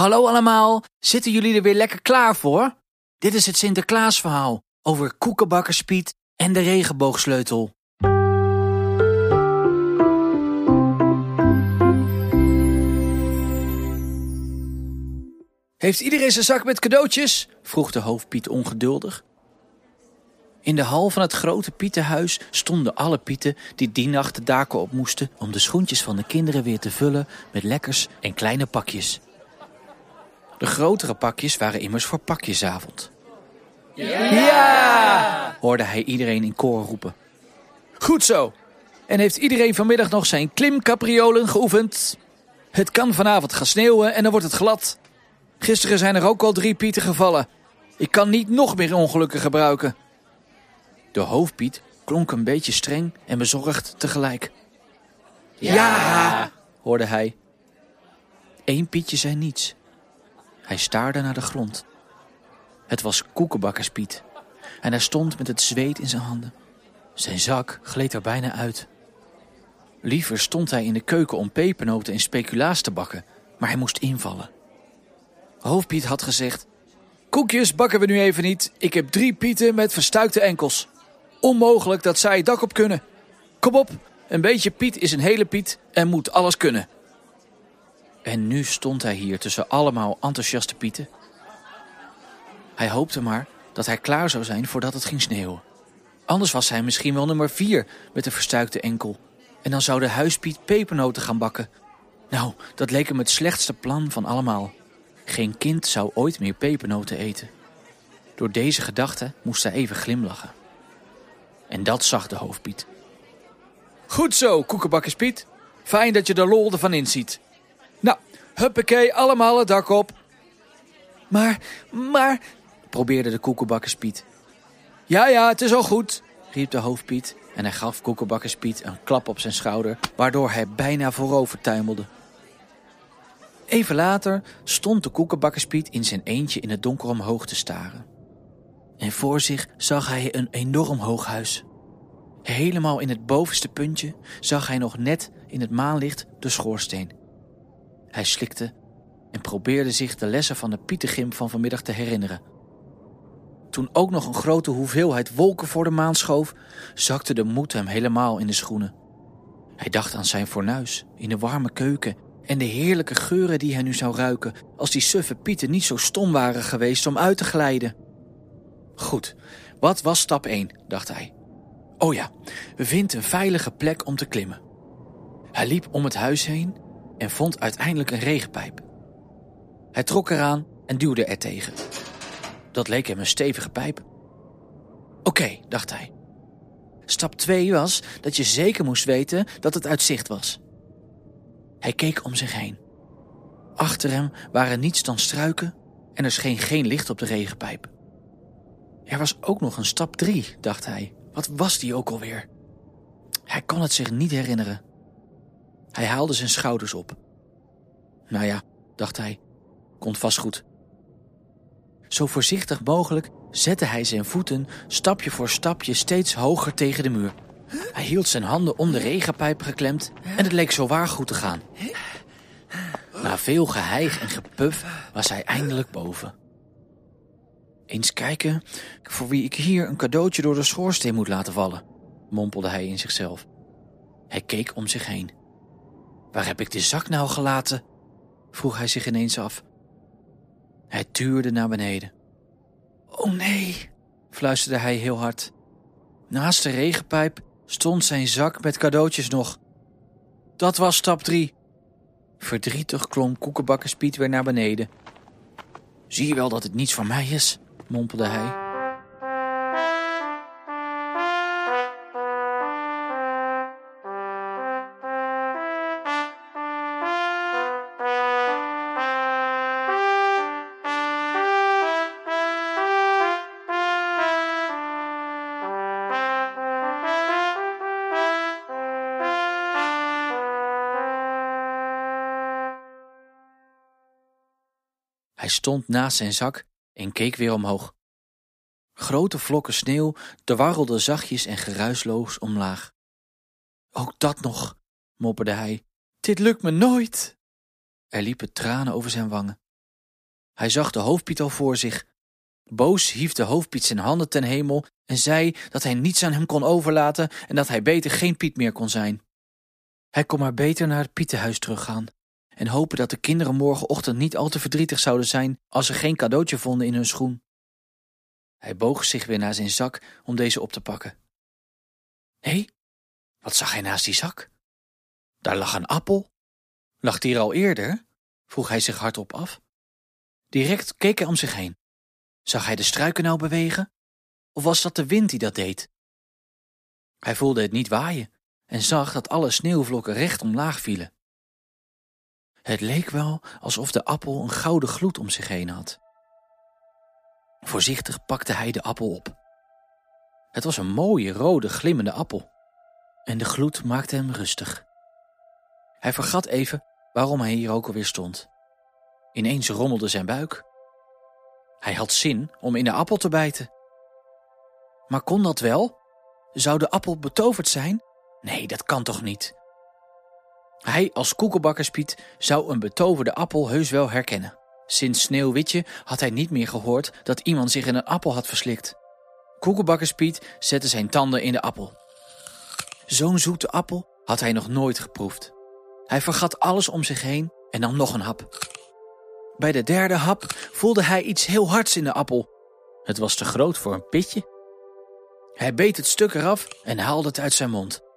Hallo allemaal, zitten jullie er weer lekker klaar voor? Dit is het Sinterklaasverhaal over koekenbakkerspiet en de regenboogsleutel. Heeft iedereen zijn zak met cadeautjes? vroeg de hoofdpiet ongeduldig. In de hal van het grote pietenhuis stonden alle pieten die die nacht de daken op moesten om de schoentjes van de kinderen weer te vullen met lekkers en kleine pakjes. De grotere pakjes waren immers voor pakjesavond. Ja! hoorde hij iedereen in koor roepen. Goed zo. En heeft iedereen vanmiddag nog zijn klimcapriolen geoefend? Het kan vanavond gaan sneeuwen en dan wordt het glad. Gisteren zijn er ook al drie pieten gevallen. Ik kan niet nog meer ongelukken gebruiken. De hoofdpiet klonk een beetje streng en bezorgd tegelijk. Ja, hoorde hij. Eén pietje zei niets. Hij staarde naar de grond. Het was koekenbakkerspiet en hij stond met het zweet in zijn handen. Zijn zak gleed er bijna uit. Liever stond hij in de keuken om pepernoten en speculaas te bakken, maar hij moest invallen. Hoofdpiet had gezegd: Koekjes bakken we nu even niet. Ik heb drie pieten met verstuikte enkels. Onmogelijk dat zij het dak op kunnen. Kom op, een beetje Piet is een hele Piet en moet alles kunnen. En nu stond hij hier tussen allemaal enthousiaste Pieten. Hij hoopte maar dat hij klaar zou zijn voordat het ging sneeuwen. Anders was hij misschien wel nummer vier met de verstuikte enkel. En dan zou de huispiet pepernoten gaan bakken. Nou, dat leek hem het slechtste plan van allemaal. Geen kind zou ooit meer pepernoten eten. Door deze gedachte moest hij even glimlachen. En dat zag de hoofdpiet. Goed zo, koekenbakkerspiet. Fijn dat je de lol ervan inziet. Huppakee, allemaal het dak op. Maar, maar, probeerde de koekenbakkerspiet. Ja, ja, het is al goed, riep de hoofdpiet. En hij gaf koekenbakkerspiet een klap op zijn schouder, waardoor hij bijna voorover tuimelde. Even later stond de koekenbakkerspiet in zijn eentje in het donker omhoog te staren. En voor zich zag hij een enorm hoog huis. Helemaal in het bovenste puntje zag hij nog net in het maanlicht de schoorsteen. Hij slikte en probeerde zich de lessen van de Pietengim van vanmiddag te herinneren. Toen ook nog een grote hoeveelheid wolken voor de maan schoof, zakte de moed hem helemaal in de schoenen. Hij dacht aan zijn fornuis in de warme keuken en de heerlijke geuren die hij nu zou ruiken als die suffe Pieten niet zo stom waren geweest om uit te glijden. Goed, wat was stap 1, dacht hij. Oh ja, vind een veilige plek om te klimmen. Hij liep om het huis heen en vond uiteindelijk een regenpijp. Hij trok eraan en duwde er tegen. Dat leek hem een stevige pijp. Oké, dacht hij. Stap 2 was dat je zeker moest weten dat het uit zicht was. Hij keek om zich heen. Achter hem waren niets dan struiken en er scheen geen licht op de regenpijp. Er was ook nog een stap 3, dacht hij. Wat was die ook alweer? Hij kon het zich niet herinneren. Hij haalde zijn schouders op. Nou ja, dacht hij, komt vast goed. Zo voorzichtig mogelijk zette hij zijn voeten stapje voor stapje steeds hoger tegen de muur. Hij hield zijn handen om de regenpijp geklemd en het leek zo waar goed te gaan. Na veel geheig en gepuf was hij eindelijk boven. Eens kijken voor wie ik hier een cadeautje door de schoorsteen moet laten vallen, mompelde hij in zichzelf. Hij keek om zich heen. Waar heb ik de zak nou gelaten? vroeg hij zich ineens af. Hij tuurde naar beneden. Oh nee, fluisterde hij heel hard. Naast de regenpijp stond zijn zak met cadeautjes nog. Dat was stap drie. Verdrietig klom koekenbakkerspiet weer naar beneden. Zie je wel dat het niets voor mij is? mompelde hij. Hij stond naast zijn zak en keek weer omhoog. Grote vlokken sneeuw dwarrelden zachtjes en geruisloos omlaag. Ook dat nog, mopperde hij. Dit lukt me nooit. Er liepen tranen over zijn wangen. Hij zag de hoofdpiet al voor zich. Boos hief de hoofdpiet zijn handen ten hemel en zei dat hij niets aan hem kon overlaten en dat hij beter geen Piet meer kon zijn. Hij kon maar beter naar het Pietenhuis teruggaan en hopen dat de kinderen morgenochtend niet al te verdrietig zouden zijn als ze geen cadeautje vonden in hun schoen. Hij boog zich weer naar zijn zak om deze op te pakken. Hé, wat zag hij naast die zak? Daar lag een appel. Lag die er al eerder? vroeg hij zich hardop af. Direct keek hij om zich heen. Zag hij de struiken nou bewegen? Of was dat de wind die dat deed? Hij voelde het niet waaien en zag dat alle sneeuwvlokken recht omlaag vielen. Het leek wel alsof de appel een gouden gloed om zich heen had. Voorzichtig pakte hij de appel op. Het was een mooie, rode, glimmende appel. En de gloed maakte hem rustig. Hij vergat even waarom hij hier ook alweer stond. Ineens rommelde zijn buik. Hij had zin om in de appel te bijten. Maar kon dat wel? Zou de appel betoverd zijn? Nee, dat kan toch niet? Hij als koekenbakkerspiet zou een betoverde appel heus wel herkennen. Sinds Sneeuwwitje had hij niet meer gehoord dat iemand zich in een appel had verslikt. Koekenbakkerspiet zette zijn tanden in de appel. Zo'n zoete appel had hij nog nooit geproefd. Hij vergat alles om zich heen en nam nog een hap. Bij de derde hap voelde hij iets heel hards in de appel. Het was te groot voor een pitje. Hij beet het stuk eraf en haalde het uit zijn mond.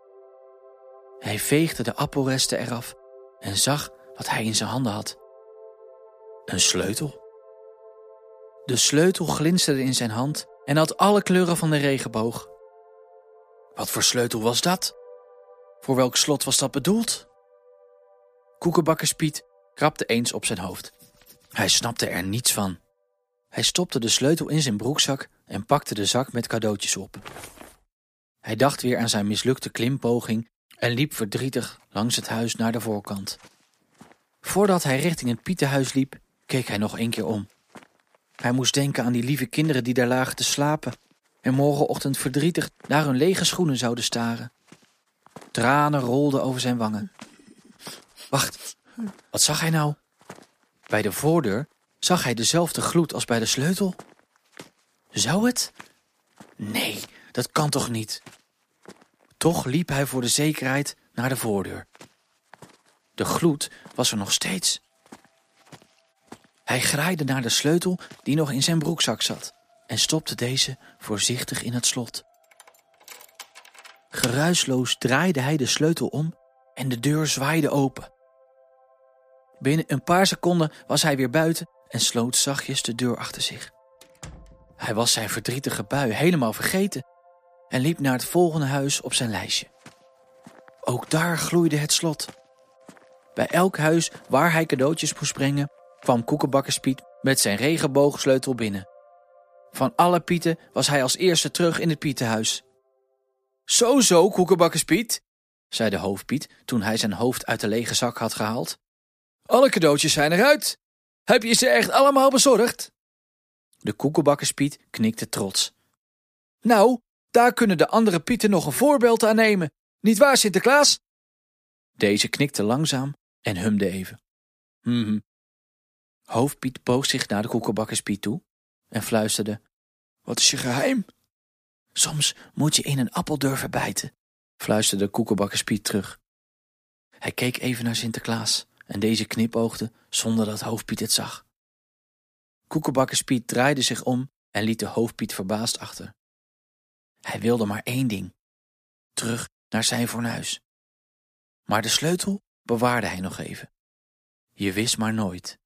Hij veegde de appelresten eraf en zag wat hij in zijn handen had. Een sleutel. De sleutel glinsterde in zijn hand en had alle kleuren van de regenboog. Wat voor sleutel was dat? Voor welk slot was dat bedoeld? Koekenbakkerspiet krabde eens op zijn hoofd. Hij snapte er niets van. Hij stopte de sleutel in zijn broekzak en pakte de zak met cadeautjes op. Hij dacht weer aan zijn mislukte klimpoging en liep verdrietig langs het huis naar de voorkant. Voordat hij richting het Pietenhuis liep, keek hij nog een keer om. Hij moest denken aan die lieve kinderen die daar lagen te slapen en morgenochtend verdrietig naar hun lege schoenen zouden staren. Tranen rolden over zijn wangen. Wacht, wat zag hij nou? Bij de voordeur zag hij dezelfde gloed als bij de sleutel. Zou het? Nee, dat kan toch niet? Toch liep hij voor de zekerheid naar de voordeur. De gloed was er nog steeds. Hij graaide naar de sleutel die nog in zijn broekzak zat en stopte deze voorzichtig in het slot. Geruisloos draaide hij de sleutel om en de deur zwaaide open. Binnen een paar seconden was hij weer buiten en sloot zachtjes de deur achter zich. Hij was zijn verdrietige bui helemaal vergeten en liep naar het volgende huis op zijn lijstje. Ook daar gloeide het slot. Bij elk huis waar hij cadeautjes moest brengen, kwam Koekenbakkerspiet met zijn regenboogsleutel binnen. Van alle pieten was hij als eerste terug in het pietenhuis. Zo zo, Koekenbakkerspiet, zei de hoofdpiet toen hij zijn hoofd uit de lege zak had gehaald. Alle cadeautjes zijn eruit. Heb je ze echt allemaal bezorgd? De koekenbakkerspiet knikte trots. Nou, daar kunnen de andere pieten nog een voorbeeld aan nemen. Niet waar, Sinterklaas? Deze knikte langzaam en humde even. Hm. Hoofdpiet boog zich naar de koekenbakkerspiet toe en fluisterde. Wat is je geheim? Soms moet je in een appel durven bijten, fluisterde koekenbakkerspiet terug. Hij keek even naar Sinterklaas en deze knipoogde zonder dat Hoofdpiet het zag. Koekenbakkerspiet draaide zich om en liet de Hoofdpiet verbaasd achter. Hij wilde maar één ding: terug naar zijn fornuis. Maar de sleutel bewaarde hij nog even. Je wist maar nooit.